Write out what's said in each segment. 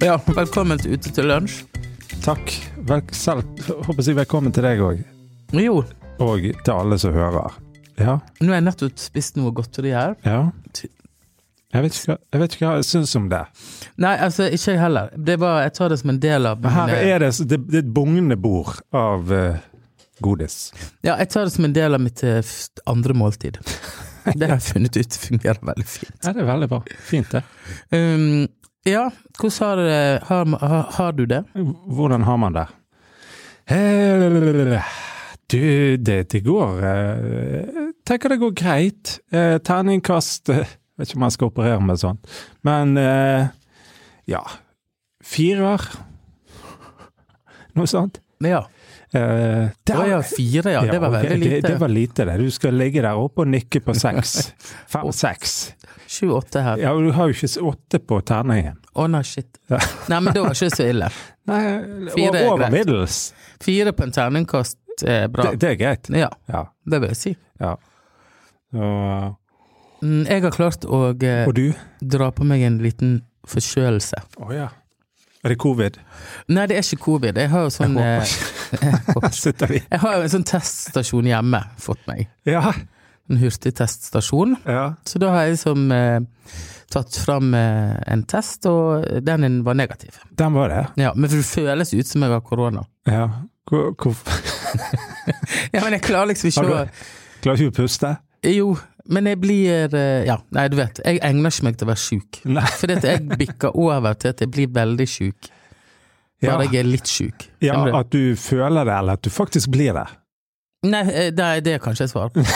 Ja, velkommen til Ute til lunsj. Takk. Vel, selv, håper jeg velkommen til deg òg. Jo, Og til alle som hører. Ja. nå har jeg nettopp spist noe godteri her. ja. Jeg vet, ikke, jeg vet ikke hva jeg syns om det. Nei, altså, ikke jeg heller. Det var, jeg tar det som en del av her mine- er det, det, det er et bugnende bord av uh, godis. Ja, jeg tar det som en del av mitt uh, andre måltid. Det har jeg funnet ut fungerer veldig fint. Ja, det er veldig bra. Fint, det. Um, ja, hvordan har, har, har, har du det? Hvordan har man det? Eh, Du, det, det går eh, Jeg tenker det går greit. Eh, Terningkast Vet ikke om jeg skal operere med sånt. Men ja Firer. Noe sånt. Ja. Eh, det oh, ja, fire, ja. Det var veldig lite. Det, det var lite, det. Du skal ligge der oppe og nikke på seks. Fem-seks. Sju-åtte her. Ja, du har jo ikke åtte på terningen. Å nei, shit. Ja. Nei, men det var ikke så ille. Nei, Fire er over greit. middels. Fire på en terningkast er bra. Det, det er greit. Ja, Ja. det vil jeg si. ja. Mm, Jeg har klart å du? dra på meg en liten forkjølelse. Oh, ja. Er det covid? Nei, det er ikke covid. Jeg har jo sånn Jeg eh. Jeg har jo en sånn teststasjon hjemme fått meg. Ja. En hurtigteststasjon. ja. Så da har jeg liksom eh, tatt fram eh, en test, og den var negativ. Den var det. Ja, Men det føles ut som jeg har korona. Ja. Hvor, hvor, Ja, men jeg klarer liksom ikke å klarer ikke å puste? Jo, men jeg blir eh, Ja, nei, du vet. Jeg egner ikke meg til å være sjuk. For jeg bikker over til at jeg blir veldig sjuk. Ja. Bare jeg er litt sjuk. ja, at du føler det, eller at du faktisk blir det. Nei, eh, det det jeg kanskje jeg svarer på.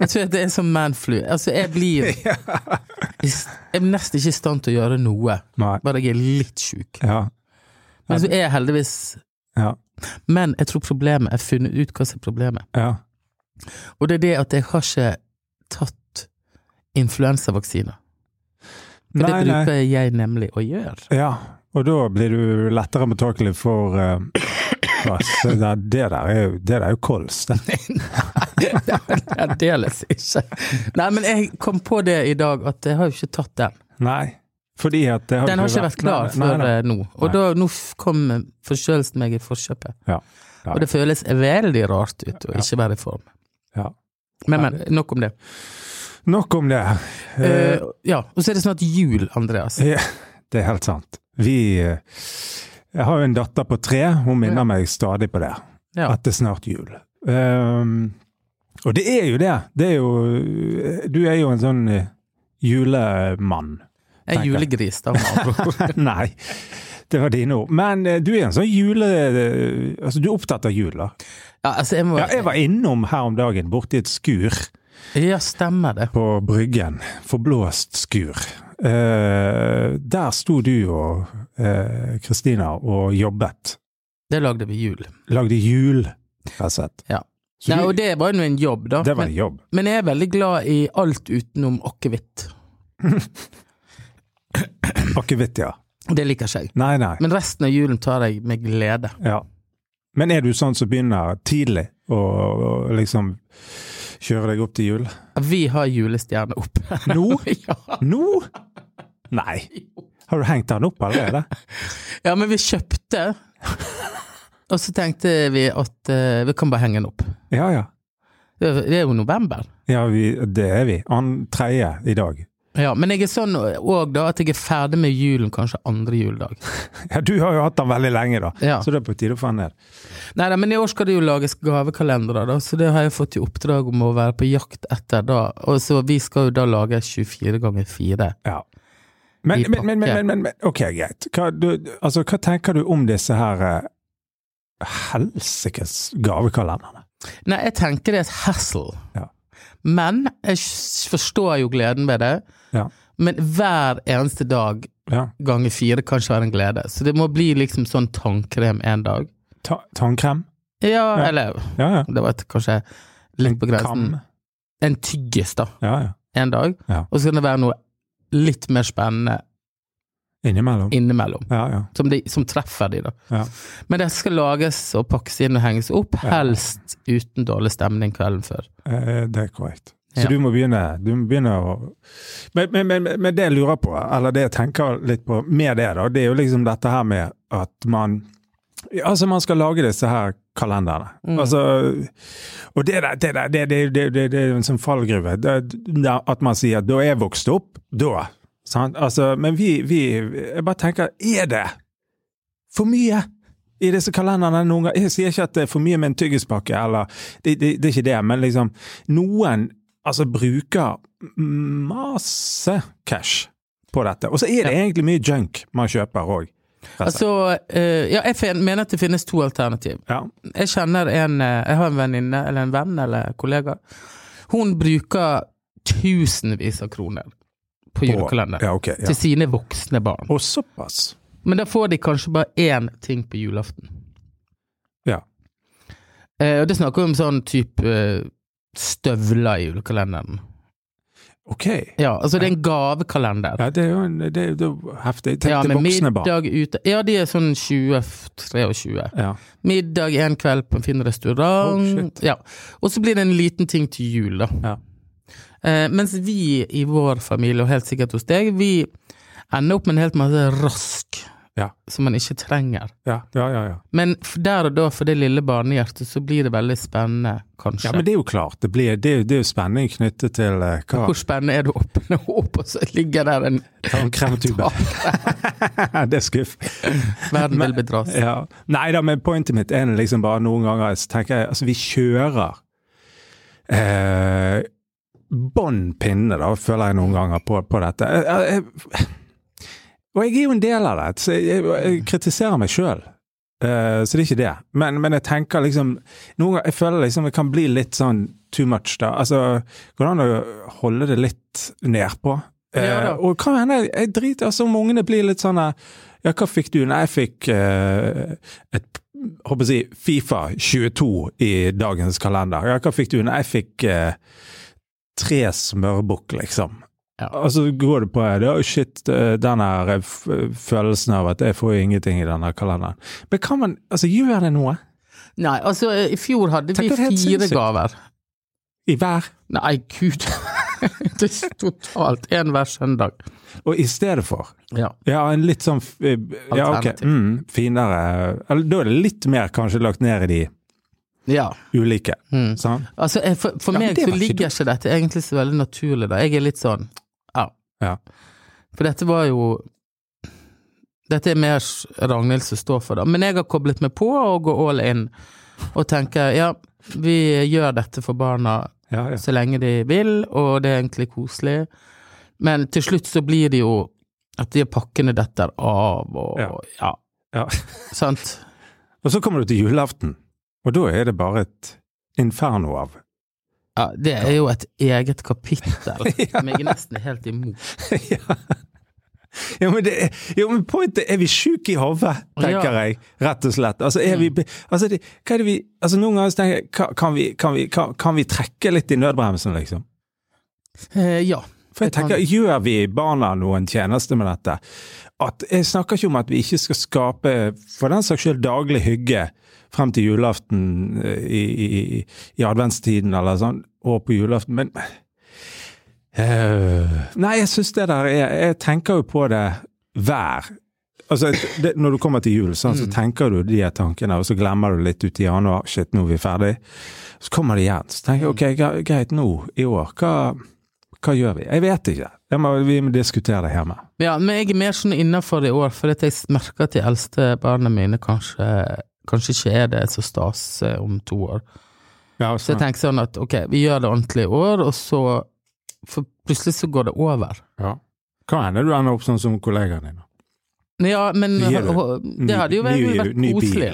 Jeg tror det er som manflu. Altså, jeg blir Jeg er nesten ikke i stand til å gjøre noe, Nei. bare jeg er litt sjuk. Ja. Men så er jeg heldigvis Ja. Men jeg tror problemet Jeg har funnet ut hva som er problemet. Ja. Og det er det at jeg har ikke tatt influensavaksine. For Nei, det nei. bruker jeg nemlig å gjøre. Ja, og da blir du lettere mottakelig for uh, der, det der er jo, det der er jo kols. det. Aldeles ikke. Nei, men jeg kom på det i dag, at jeg har jo ikke tatt den. Nei, fordi at det har Den har ikke vært klar nei, nei, før nei. eh, nå. Og da, nå kom forkjølelsen meg i forkjøpet. Ja. Ja. Og det føles veldig rart ut å ikke være i form. Ja. Men, men, nok om det. Nok om det. Uh, ja, og så er det snart jul, Andreas. ja, det er helt sant. Vi eh, Jeg har jo en datter på tre, hun minner Ja. meg stadig på det. Ja. At det er snart jul. Um, og det er jo det. Det er jo Du er jo en sånn julemann. Er julegris, da. Nei, det var dine ord. Men du er en sånn jule... Altså, du er opptatt av jul, da. Ja, altså, jeg må Ja, jeg var innom her om dagen, borti et skur Ja, stemmer det. på Bryggen. Forblåst skur. Eh, der sto du og eh, Kristina og jobbet. Det lagde vi jul. Lagde jul, rett. Ja. Så Nei, og det var jo en jobb, da. det var Men, en jobb. men jeg er veldig glad i alt utenom akevitt. Akevitt, ja. Det liker ikke jeg. Nei, nei. Men resten av julen tar jeg med glede. Ja. Men er du sånn som begynner tidlig å liksom kjøre deg opp til jul? Vi har julestjerne oppe. Nå? ja. Nå? Nei. Har du hengt den opp allerede? ja, men vi kjøpte, og så tenkte vi at uh, vi kan bare henge den opp. Ja, ja. Det er, det er jo november. Ja, vi, det er vi. An tredje i dag. Ja, men jeg er sånn òg, da, at jeg er ferdig med julen kanskje andre juledag. Ja, du har jo hatt den veldig lenge, da. Ja. Så det er på tide å få den ned. Nei da, men i år skal det jo lages gavekalendere, da, så det har jeg fått i oppdrag om å være på jakt etter da. Og så vi skal jo da lage 24 ganger 4. Ja. Men, men, men, men, men, ok, greit. Hva, du, altså, hva tenker du om disse her uh, helsikes gavekalenderne? Nei, jeg tenker det er et hassle. Ja. Men jeg forstår jo gleden ved det. Ja. Men hver eneste dag Ja. ganger fire kan ikke være en glede. Så det må bli liksom sånn tannkrem en dag. Ta, tannkrem? Ja, Ja. eller Ja, ja. Det var kanskje litt på grensen. Kam? En tyggis, da. Ja, ja. En dag. Ja. Og så kan det være noe litt mer spennende Innimellom. innimellom. Ja, ja. Som, de, som treffer de, da. Ja. Men det skal lages og pakkes inn og henges opp, helst uten dårlig stemning kvelden før. Eh, det er korrekt. Så du må begynne, du må begynne å men, men, men, men det jeg lurer på, eller det jeg tenker litt på med det, da, det er jo liksom dette her med at man Altså, man skal lage disse her kalenderne. Mm. Altså, og det der, det, der, det, det, det, det, det er en sånn fallgruve. At man sier at da jeg vokste opp, da. Sant? Altså, men vi, vi Jeg bare tenker, er det for mye? I disse kalenderne noen ganger. Jeg sier ikke at det er for mye med en tyggispakke, eller det, det, det er ikke det, men liksom Noen altså bruker masse cash på dette. Og så er det Ja. egentlig mye junk man kjøper òg. Altså, eh, ja, jeg mener at det finnes to alternativ. Ja. Jeg kjenner en eh, Jeg har en venninne, eller en venn, eller kollega. Hun bruker tusenvis av kroner på julekalender. Ja, okay, Ja. Til sine voksne barn. Og såpass. Men da får de kanskje bare én ting på julaften. Ja. Eh, og det snakker vi om sånn type eh, støvler i julekalenderen. Ok. Ja, altså det er en gavekalender. Ja, det er jo en, det er jo heftig. Tenk Ja, til voksne barn. middag ute. Ja, de er sånn 20-23. Ja. Middag en kveld på en fin restaurant. Oh, shit. ja. Og så blir det en liten ting til jul, da. Ja. Eh, mens vi i vår familie, og helt sikkert hos deg, vi ender opp med en helt masse rask Ja. som man ikke trenger. Ja, ja, ja, ja. Men der og da, for det lille barnehjertet, så blir det veldig spennende, kanskje. ja, men det er jo klart. Det, blir, det, det er jo spenning knyttet til uh, hva Hvor spennende er det å åpne opp, og så ligger der en Tannkremtube. det er skuff. Verden vil bedras. Ja. Nei da, men pointet mitt er liksom bare noen ganger så tenker jeg, altså vi kjører eh, bånn pinne, da, føler jeg noen ganger på, på dette. Jeg, jeg, og jeg er jo en del av det, så jeg, jeg kritiserer meg sjøl. så det er ikke det. Men, men jeg tenker liksom Noen ganger jeg føler liksom det kan bli litt sånn too much, da. Altså, går det an å holde det litt nedpå? Ja da. Eh, og hva hender jeg driter altså om ungene blir litt sånn eh, Ja, hva fikk du? Nei, jeg fikk uh, et håper jeg Fifa 22 i dagens kalender. Ja, hva fikk du? Nei, jeg fikk eh, tre smørbukk, liksom. Ja. Og så går du på det, oh shit, eh, den her eh, følelsen av at jeg får ingenting i denne kalenderen. Men kan man, altså gjør det noe? Nei, altså, i fjor hadde vi Tenk helt fire sinnssykt. gaver. I hver? Nei, gud. det er totalt én hver søndag. Og i stedet for? Ja. Ja, en litt sånn eh, Ja, ok. Mm, finere da er det litt mer kanskje lagt ned i de ja. ulike. Mm. Altså, for, for Ja, meg så ligger ikke dette egentlig så veldig naturlig, da. Jeg er litt sånn, ja. Ja. For dette var jo Dette er mer Ragnhild som står for det. Men jeg har koblet meg på og går all in. Og tenker ja, vi gjør dette for barna så lenge de vil, og det er egentlig koselig. Men til slutt så blir det jo at de pakkene detter av, og Ja. ja. Ja. Sant? Og så kommer du til julaften, og da er det bare et inferno av Ja, det er jo et eget kapittel Ja. som jeg er nesten helt imot. ja. Ja, men, det, jo, men pointet er vi sjuke i hodet, tenker Ja. jeg. Rett og slett. Altså, er vi, altså, det, hva er det vi altså, Noen ganger tenker jeg kan, vi, kan, vi, kan, kan vi trekke litt i nødbremsen, liksom? Eh, ja. For jeg tenker, Gjør vi barna noen tjeneste med dette? At, jeg snakker ikke om at vi ikke skal skape, for den saks skyld, daglig hygge frem til julaften eh, i, i, i adventstiden eller sånn, og på julaften, men eh, Nei, jeg syns det der er Jeg tenker jo på det hver Altså, det, Når du kommer til jul, sånn, så tenker du de tankene, og så glemmer du litt ut i januar. Shit, nå er vi ferdig. Så kommer det igjen. Så tenker jeg ok, gre- greit, nå i år, hva, hva gjør vi? Jeg vet ikke. Jeg må, vi må diskutere det hjemme. ja, men jeg er mer sånn innafor i år, for at jeg merker at de eldste barna mine kanskje, kanskje ikke er det så stas eh, om to år. Ja, Så jeg tenker sånn at ok, vi gjør det ordentlig i år, og så For plutselig så går det over. ja. Hva hender du ender opp sånn som kollegaen din. Ja, men det hadde jo vært, koselig.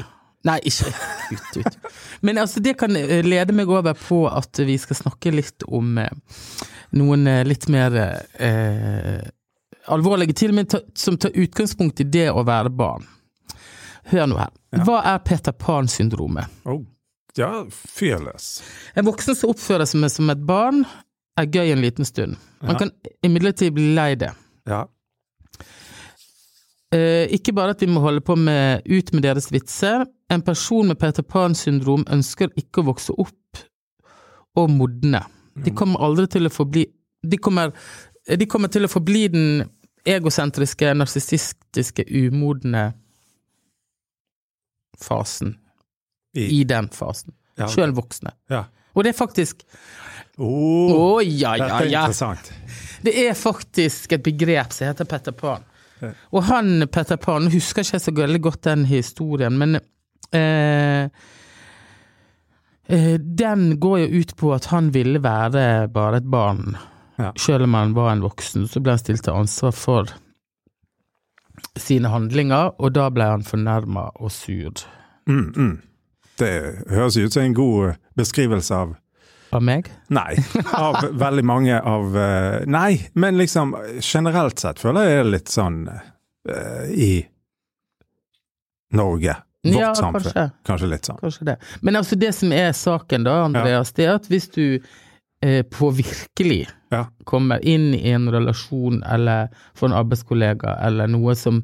Nei, ikke ut, ut. Men altså, det kan eh, lede meg over på at vi skal snakke litt om eh, noen litt mer eh, alvorlige ting, men ta, som tar utgangspunkt i det å være barn. Hør nå her. Ja. Hva er Peter Pan-syndromet? Oh. Ja, fyrløs. En voksen som oppfører seg som et barn, er gøy en liten stund. Man Ja. kan imidlertid bli lei det. Ja. Eh, ikke bare at vi må holde på med ut med deres vitser. En person med Peter Pan-syndrom ønsker ikke å vokse opp og modne. De kommer aldri til å forbli De kommer, de kommer til å forbli den egosentriske, narsissistiske, umodne fasen. I, I den fasen. ja, Sjøl voksne. ja. Og det er faktisk Å Oh, ja, ja, dette er interessant. Det er faktisk et begrep som heter Petter Pan. Ja. Og han Petter Pan, husker ikke så veldig godt den historien, men eh, eh, Den går jo ut på at han ville være bare et barn. Ja. Selv om han var en voksen, så ble han stilt til ansvar for sine handlinger, og da ble han fornærma og sur. Mm, mm. Det høres ut som en god beskrivelse av Av meg? Nei, av veldig mange av eh, Nei, men liksom generelt sett føler jeg det er litt sånn uh, i Norge. Vårt Ja, samfunn. kanskje. Kanskje litt sånn. Kanskje det. Men altså det som er saken da, Andreas, det er at hvis du eh, på virkelig Ja. kommer inn i en relasjon eller får en arbeidskollega eller noe som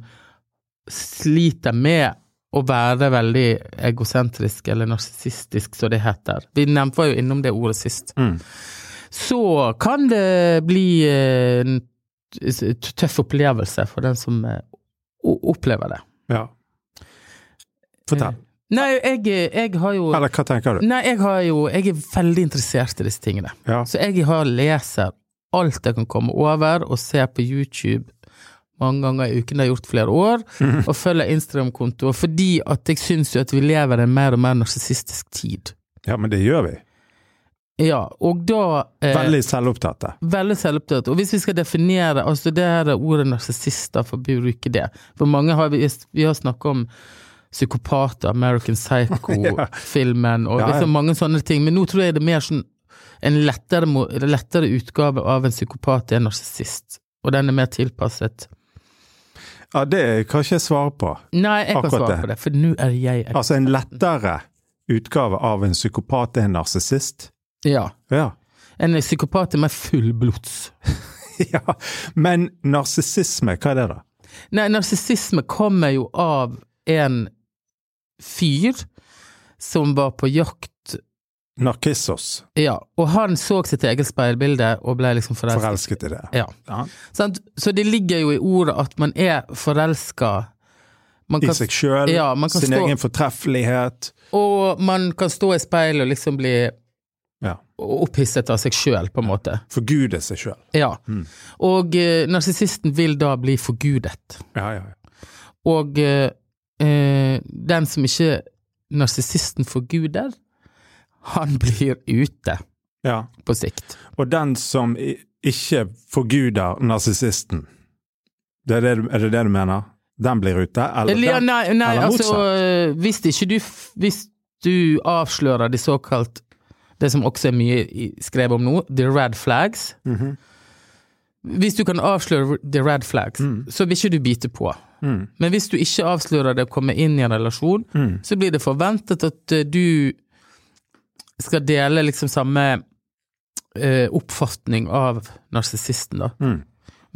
sliter med å være veldig egosentrisk eller narsissistisk, som det heter. Vi nevnte var jo innom det ordet sist. Mm. Så kan det bli eh, en tøff opplevelse for den som eh, opplever det. Ja. Fortell. Nei, jeg, jeg har jo Eller hva tenker du? Nei, jeg har jo Jeg er veldig interessert i disse tingene. Ja. Så jeg har leser alt jeg kan komme over, og ser på YouTube mange ganger i uken, det har jeg gjort flere år, Mhm. og følger Instagram-kontoer, fordi at jeg syns jo at vi lever i en mer og mer narsissistisk tid. ja, men det gjør vi. Ja, og da eh, Veldig selvopptatte. Veldig selvopptatte. Og hvis vi skal definere altså det her ordet narsissister, for å bruke det For mange har vi, vi har snakket om psykopater, American Psycho-filmen, og Ja, ja. liksom mange sånne ting, men nå tror jeg det er mer sånn en lettere, lettere utgave av en psykopat er en narsissist, og den er mer tilpasset Ja, det kan ikke jeg svare på. Nei, jeg kan svare det. på det, for nå er jeg Altså en lettere utgave av en psykopat er en narsissist. Ja. Ja. En psykopat er mer fullblods. ja. Men narsissisme, hva er det da? Nei, narsissisme kommer jo av en fyr som var på jakt Narkissos. Ja, og han så sitt eget speilbilde og ble liksom forelsket. Forelsket i det. Ja. Ja. Så det ligger jo i ordet at man er forelska. Man I seg sjøl, Ja, sin stå- egen fortreffelighet. og man kan stå i speilet og liksom bli Ja. opphisset av seg sjøl, på en måte. Forgude seg sjøl. Ja. Mm. Og uh, narsissisten vil da bli forgudet. Ja, ja, ja. Og eh, eh, den som ikke narsissisten forguder, han blir ute ja. på sikt. Og den som ikke forguder narsissisten, er, er det det du mener? Den blir ute? Eller, Eller, ja, nei, nei eller altså motsatt. Altså, hvis ikke du Hvis du avslører de såkalt Det som også er mye skrevet om nå, the red flags. Mhm. Hvis du kan avsløre the red flags, Mm. så vil ikke du bite på. Mm. Men hvis du ikke avslører det og kommer inn i en relasjon, Mm. så blir det forventet at øh, du skal dele liksom samme eh, oppfatning av narsissisten, da. Mm.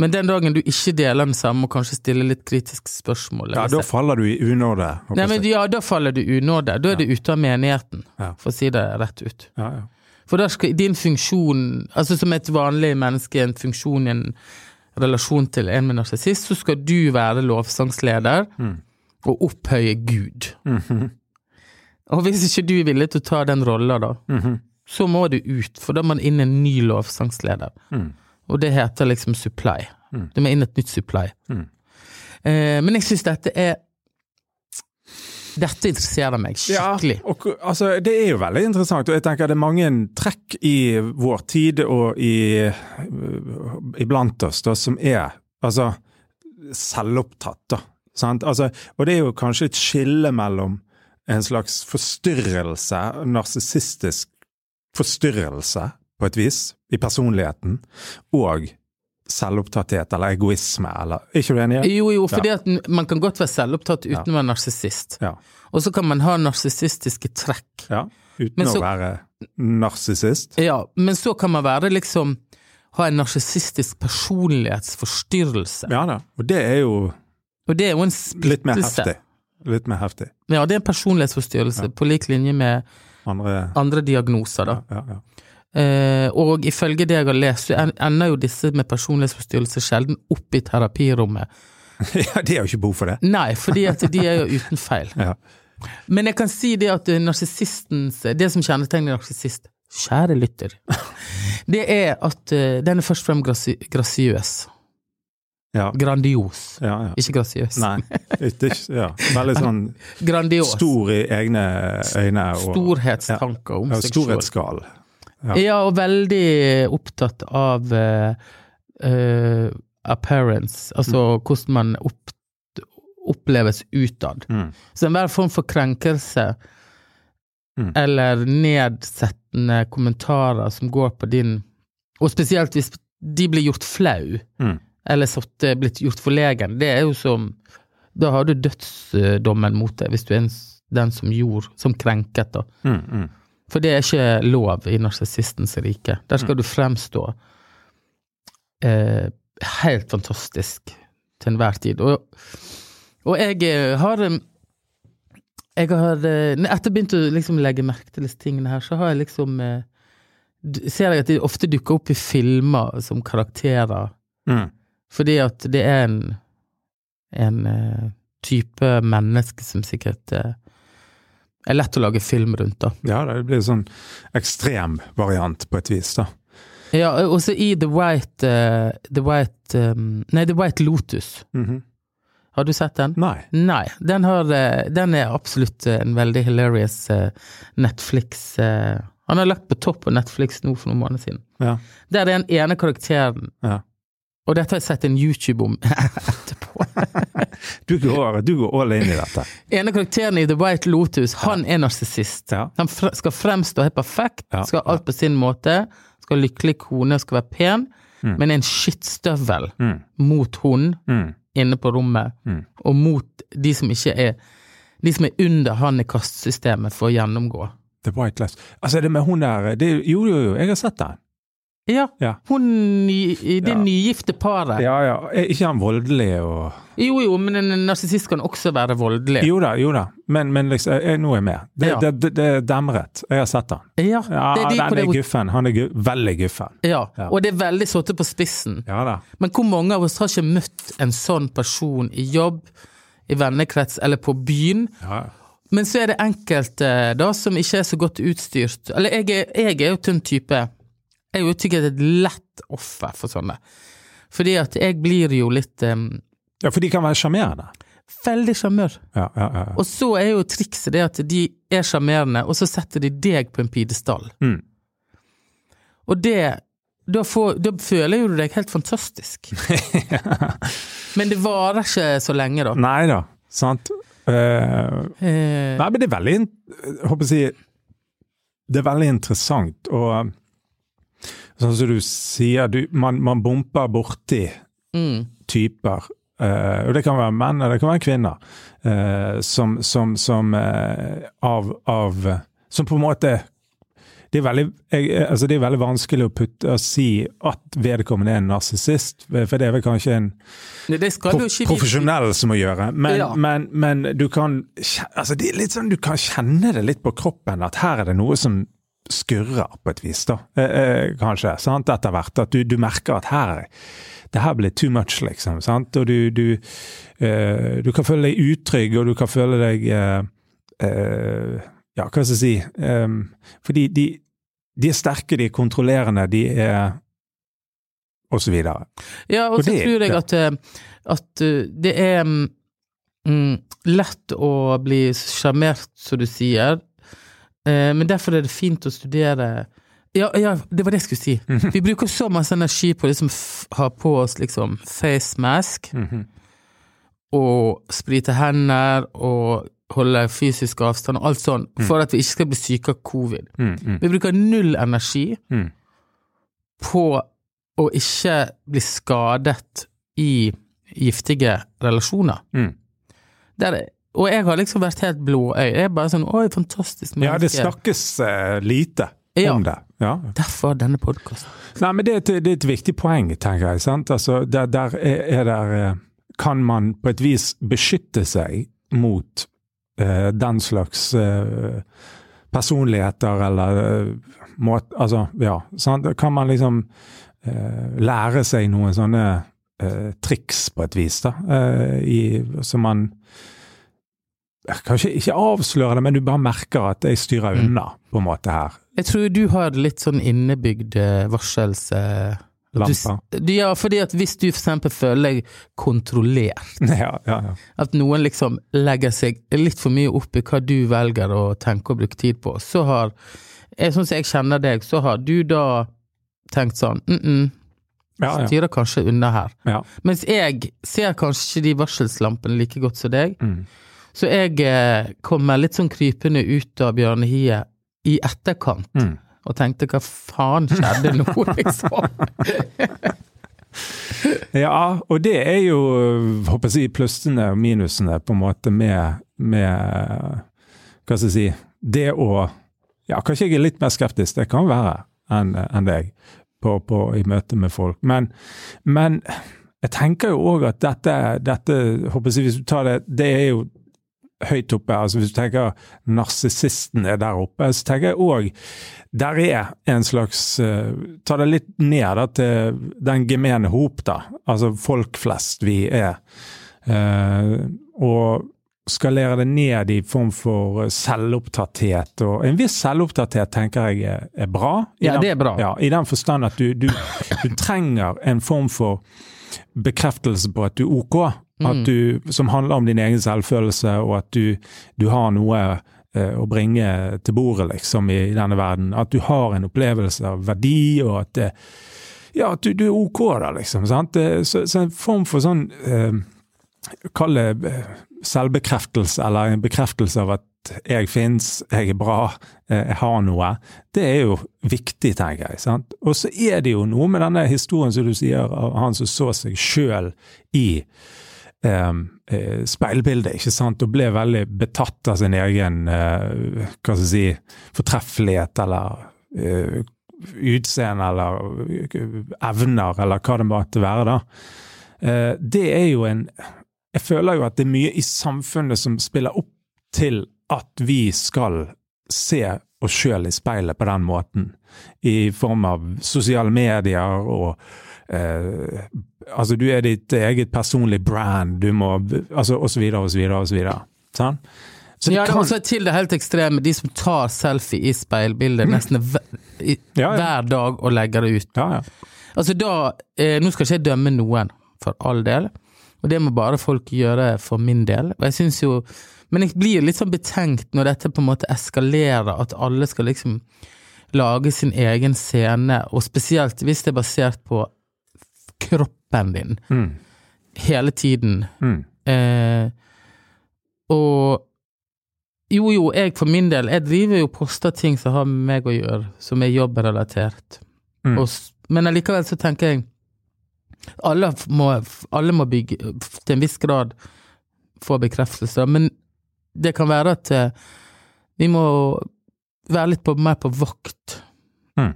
Men den dagen du ikke deler den samme, og kanskje stiller litt kritiske spørsmål Ja, da faller du i unåde. Nei, men ja, da faller du i unåde. Da er du ute av menigheten, Ja. for å si det rett ut. ja, ja. For da skal din funksjon, altså som et vanlig menneske, en funksjon i en relasjon til en med narsissist, så skal du være lovsangsleder Mm. og opphøye Gud. Mhm. Og hvis ikke du er villig til å ta den rolla, da, Mhm. så må du ut, for da må det inn en ny lovsangsleder. Mm. Og det heter liksom supply. Mm. Det må inn et nytt supply. Mm. Eh, men jeg syns dette er Dette interesserer meg skikkelig. Ja, og, altså, det er jo veldig interessant, og jeg tenker det er mange trekk i vår tid og i, øh, iblant oss da, som er altså, selvopptatt. Da, sant? Altså, og det er jo kanskje et skille mellom en slags forstyrrelse, narsissistisk forstyrrelse på et vis, i personligheten, og selvopptatthet eller egoisme, eller Er ikke du enig? Jo, jo, fordi at man kan godt være selvopptatt uten Ja. å være narsissist. Ja. Og så kan man ha narsissistiske trekk. ja. Uten Men å så- være narsissist. Ja, men så kan man være liksom ha en narsissistisk personlighetsforstyrrelse. Ja da, og det er jo Og det er jo en litt mer heftig. Litt mer heftig. Ja, det er en personlighetsforstyrrelse på lik linje med Andre andre diagnoser, da. ja, ja, ja. Eh, og ifølge det jeg har lest, så ender jo disse med personlighetsforstyrrelse sjelden opp i terapirommet. ja, de har jo ikke behov for det. Nei, fordi at de er jo uten feil. Ja. Men jeg kan si det at narsissistens Det som kjennetegner narsissist, kjære lytter, det er at eh, den er først og fremst grasi grasiøs. Ja. Grandios. Ja, ja. Ikke grasiøs. Nei. Ikke, ja. Veldig sånn Grandios. stor i egne øyne. Og, Storhetstanker om seg sjøl. storhetsgal. Ja. Ja, og veldig opptatt av uh, appearance, altså hvordan man opp, oppleves utad. Mm. Så enhver form for krenkelse Mm. eller nedsettende kommentarer som går på din Og spesielt hvis de blir gjort flau, Mm. eller satt, blitt gjort forlegen, det er jo som Da har du dødsdommen mot deg, hvis du er den som gjorde Som krenket, da. Mm, mm. For det er ikke lov i narsissistens rike. Der skal du fremstå eh, helt fantastisk til enhver tid. Og, og jeg eh, har eh, Jeg har eh, Etter jeg begynte å liksom legge merke til disse tingene her, så har jeg liksom Ser jeg at de ofte dukker opp i filmer som karakterer. Mm. Fordi at det er en en type menneske som sikkert er lett å lage film rundt, da. Ja, det blir en sånn ekstrem variant på et vis, da. Ja, også i The White uh, The White um, Nei, The White Lotus. Mhm. Har du sett den? Nei. Nei. Den, har, eh, den er absolutt en veldig hilarious Netflix Han har lagt på topp på Netflix nå for noen måneder siden. Ja. Der er den ene karakteren Ja. Og dette har jeg sett en YouTube om etterpå. Du går, du går all in i dette. En av karakterene i The White Lotus, han er narsissist. Ja. Han skal fremstå helt perfekt, skal ha alt på sin måte, skal ha lykkelig kone, skal være pen, Mm. men en skittstøvel Mm. mot hun Mm. inne på rommet, Mm. og mot de som ikke er De som er under han i kastsystemet for å gjennomgå. The White Lotus. Altså, det med hun der det, Jo, jo, jo, jeg har sett den. Ja, Ja. hun det Ja. nygifte paret. Ja, ja. Er ikke han voldelig og Jo, jo, men en narsissist kan også være voldelig. Jo da, jo da. Men, men liksom, jeg, nå er jeg med. Det, Ja. det, det, det er demret. Jeg har sett han. Ja, det de den er guffen. Han er gu veldig guffen. ja, og det er veldig satt på spissen. Ja da. Men hvor mange av oss har ikke møtt en sånn person i jobb, i vennekrets eller på byen? Ja. Men så er det enkelte da som ikke er så godt utstyrt. Eller jeg jeg er jo en type Jeg er jo sikkert et lett offer for sånne. Fordi at jeg blir jo litt um, ja, for de kan være sjarmerende. veldig sjarmør. Ja, ja, ja. Og så er jo trikset det at de er sjarmerende, og så setter de deg på en pidestall. Mm. Og det da, får, da føler jo du deg helt fantastisk. Men det varer ikke så lenge, da. Nei da, sant. Uh, uh, nei, men det er veldig Jeg håper å si Det er veldig interessant, og sånn som du sier, du, man, man bumper borti mm, typer Uh, og det kan være menn, eller det kan være kvinner, Uh, som, som, som uh, av, av Som på en måte det er, veldig, jeg, altså det er veldig vanskelig å, putte, å si at vedkommende er en narsissist, for det er vel kanskje en Nei, pro profesjonell som må gjøre. Men, Ja. men, men du kan altså det er litt sånn, du kan kjenne det litt på kroppen, at her er det noe som skurrer på et vis, da. Eh, eh, kanskje, sant, etter hvert. At du, du merker at her det her blir too much, liksom. sant? Og du, du, eh, du kan føle deg utrygg, og du kan føle deg eh, eh, Ja, hva skal jeg si eh, Fordi de, de er sterke, de er kontrollerende, de er Og så videre. Ja, og Og så det- tror jeg at, eh, at det er mm, mm, lett å bli sjarmert, som du sier, men derfor er det fint å studere ja, ja, det var det jeg skulle si. Mhm. Vi bruker så masse energi på å liksom Har ha på oss liksom face mask, Mhm. og sprite hender, og holde fysisk avstand og alt sånn, for at vi ikke skal bli syke av covid. Mm, mm, Vi bruker null energi mm. på å ikke bli skadet i giftige relasjoner. Der, og jeg har liksom vært helt blåøyd. Jeg er bare sånn Oi, fantastisk Ja, det snakkes uh, lite Ja. om det. Ja. Derfor denne podkasten. Nei, men det er, et, det er et viktig poeng, tenker jeg. sant? Altså, der, der er, er der eh, Kan man på et vis beskytte seg mot uh, den slags uh, personligheter eller uh, måte Altså, ja. Sant? Kan man liksom lære seg noen sånne triks på et vis, da. I, som man Kanskje ikke avsløre det, men du bare merker at jeg styrer Mm. unna, på en måte, her. Jeg tror du har litt sånn innebygd eh, varsels... eh, du Lamper. Ja, fordi at hvis du for eksempel føler deg kontrollert, Ja, ja, ja. at noen liksom legger seg litt for mye opp i hva du velger å tenke og bruke tid på, så har jeg, Sånn som jeg kjenner deg, så har du da tenkt sånn mm -mm, ja, ja. styrer kanskje unna her. ja. Mens jeg ser kanskje de varselslampene like godt som deg, Mm. Så jeg eh, kommer litt sånn krypende ut av bjørnehiet i etterkant. Mm. Og tenkte hva faen skjedde nå, liksom? Ja, og det er jo håper jeg si, plussene og minusene på en måte med, med Hva skal jeg si Det å Ja, kanskje jeg er litt mer skeptisk, det kan være, enn en deg på, på, i møte med folk. Men, men jeg tenker jo òg at dette, dette håper jeg si, Hvis du tar det Det er jo høyt oppe. altså Hvis du tenker narsissisten er der oppe, så tenker jeg òg der er en slags uh, Ta det litt ned da, til den gemene hop, da. Altså folk flest vi er. Uh, og skalere det ned i form for selvopptatthet. Og en viss selvopptatthet tenker jeg er, er bra. I Ja, den- det er bra. Ja, I den forstand at du, du, du trenger en form for bekreftelse på at du er ok. Mm. du, som handler om din egen selvfølelse, og at du, du har noe eh, å bringe til bordet, liksom, i, i denne verden. At du har en opplevelse av verdi, og at det, ja, at du, du er ok da, liksom. Sant? Så, så en form for sånn eh, Kall det eh, selvbekreftelse, eller en bekreftelse av at jeg fins, jeg er bra, eh, jeg har noe. Det er jo viktig, tenker jeg. sant? Og så er det jo noe med denne historien som du sier, av han som så seg sjøl i eh, speilbildet, ikke sant, og ble veldig betatt av sin egen eh, hva skal jeg si, fortreffelighet eller eh, utseende eller eh, evner, eller hva det måtte være, da. Eh, det er jo en Jeg føler jo at det er mye i samfunnet som spiller opp til at vi skal se oss sjøl i speilet på den måten. I form av sosiale medier og eh, Altså, du er ditt eget personlige brand, du må Altså, og så videre, og så videre, og så videre. Sånn? Så det ja, det kan- også til det helt ekstreme, de som tar selfie i speilbildet nesten hver, i, Mm. Ja, ja. hver dag og legger det ut. Ja, ja. Altså da, eh, Nå skal ikke jeg dømme noen, for all del, og det må bare folk gjøre for min del. Og jeg synes jo Men jeg blir litt sånn betenkt når dette på en måte eskalerer, at alle skal liksom lage sin egen scene, og spesielt hvis det er basert på kroppen din Mm. hele tiden. Mm. Eh, og jo, jo, jeg for min del, jeg driver jo og poster ting som har med meg å gjøre, som er jobbrelatert. Mm. Og, men allikevel så tenker jeg alle må, alle må bygge, til en viss grad få bekreftelse, men det kan være at eh, vi må være litt på, mer på vakt. Mm.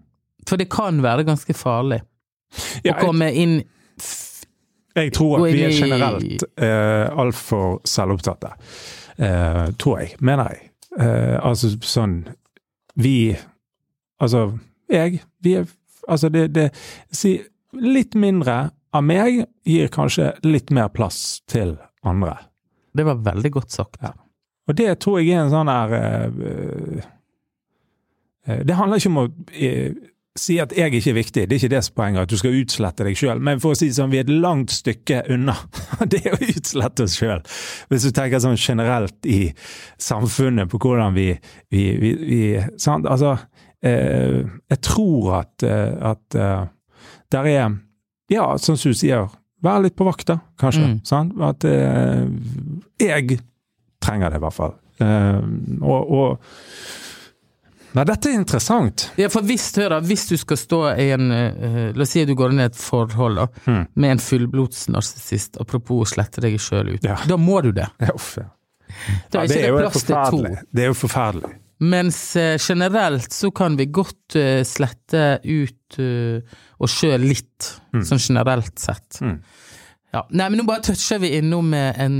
For det kan være ganske farlig å komme inn Jeg tror at vi er generelt eh, altfor selvopptatte. Eh, tror jeg, mener jeg. Eh, altså sånn Vi Altså, jeg Vi er Altså, det, det Si litt mindre av meg gir kanskje litt mer plass til andre. Det var veldig godt sagt. Ja. Og det tror jeg er en sånn her eh, eh, Det handler ikke om å eh, si at jeg ikke er viktig, det er ikke er poenget, at du skal utslette deg sjøl. Men for å si det sånn, vi er et langt stykke unna det å utslette oss sjøl. Hvis du tenker sånn generelt i samfunnet på hvordan vi, vi, vi, vi sant? Altså, eh, jeg tror at, eh, at uh, der er Ja, sånn som du sier, vær litt på vakt, da, kanskje. Mm. Sant? At eh, jeg trenger det, i hvert fall. Eh, og, og Nei, dette er interessant. Ja, for hvis, hør hvis du skal stå i en uh, La oss si at du går inn i et forhold da, Hmm. med en fullblods narsissist, apropos å slette deg sjøl ut. Ja. Da må du det. Ja, uff, ja. Da er Ja, det ikke er det jo plass til to. Det er jo forferdelig. Mens uh, generelt så kan vi godt uh, slette ut oss sjøl litt, Mm. sånn generelt sett. Mm. Ja. Nei, men nå bare toucher vi innom en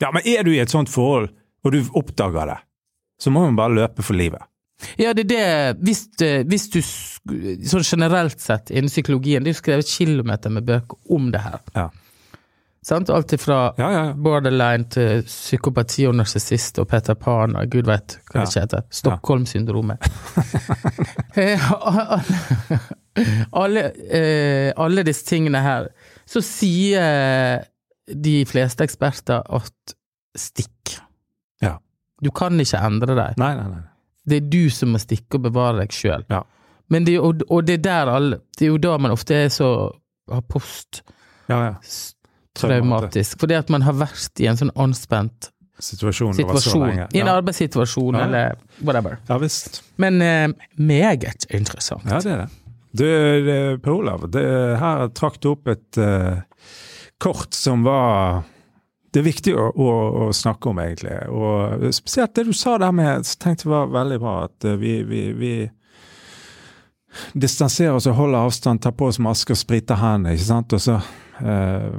Ja, men er du i et sånt forhold, og du oppdager det, så må man bare løpe for livet. Ja, det er det Hvis, eh, hvis du sånn generelt sett innen psykologien Det er jo skrevet kilometer med bøker om det her. Ja. Sant? Alt ifra Ja, ja, borderline til psykopati og narsissist og Peter Pan og gud veit hva det ikke heter. Stockholm-syndromet. Eh, alle, alle, eh, alle disse tingene her. Så sier de fleste eksperter at stikk. Ja. Du kan ikke endre deg. Nei, nei, nei. Det er du som må stikke og bevare deg sjøl. Ja. Men det, og, og det er der alle Det er jo da man ofte er så har posttraumatisk. Ja, ja. Fordi at man har vært i en sånn anspent situasjon. situasjon. I en Ja. arbeidssituasjon Ja. eller whatever. ja visst. Men eh, meget interessant. Ja, det er det. Du, Per Olav, det, her trakk du opp et eh, kort som var Det er viktig å, å, å snakke om, egentlig. Og spesielt det du sa der med så tenkte jeg var veldig bra. At eh, vi, vi, vi distanserer oss og holder avstand, tar på oss maske og spriter hendene, ikke sant. Så, eh,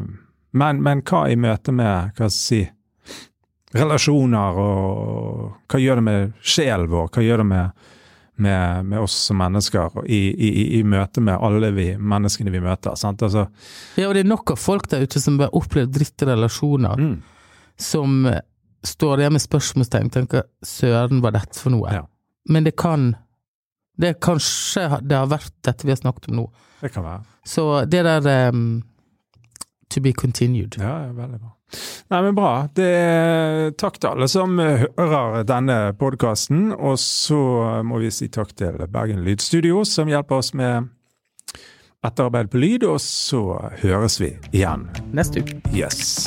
men, men hva i møte med hva skal jeg si, relasjoner, og hva gjør det med sjelen vår? Hva gjør det med med, med oss som mennesker i, i, i, møte med alle vi menneskene vi møter. Altså, Ja, og det er nok av folk der ute som har opplevd dritt i relasjoner, mm, som eh, står der med spørsmålstegn og tenker 'søren, hva er dette for noe'? Ja. Men det kan Det kanskje det har vært dette vi har snakket om nå. det kan være. Så det der um, To be continued. Ja, veldig bra. Nei, men bra. Det, takk til alle som hører denne podkasten. Og så må vi si takk til Bergen Lydstudio, som hjelper oss med etterarbeid på lyd. Og så høres vi igjen. Neste uke. Yes.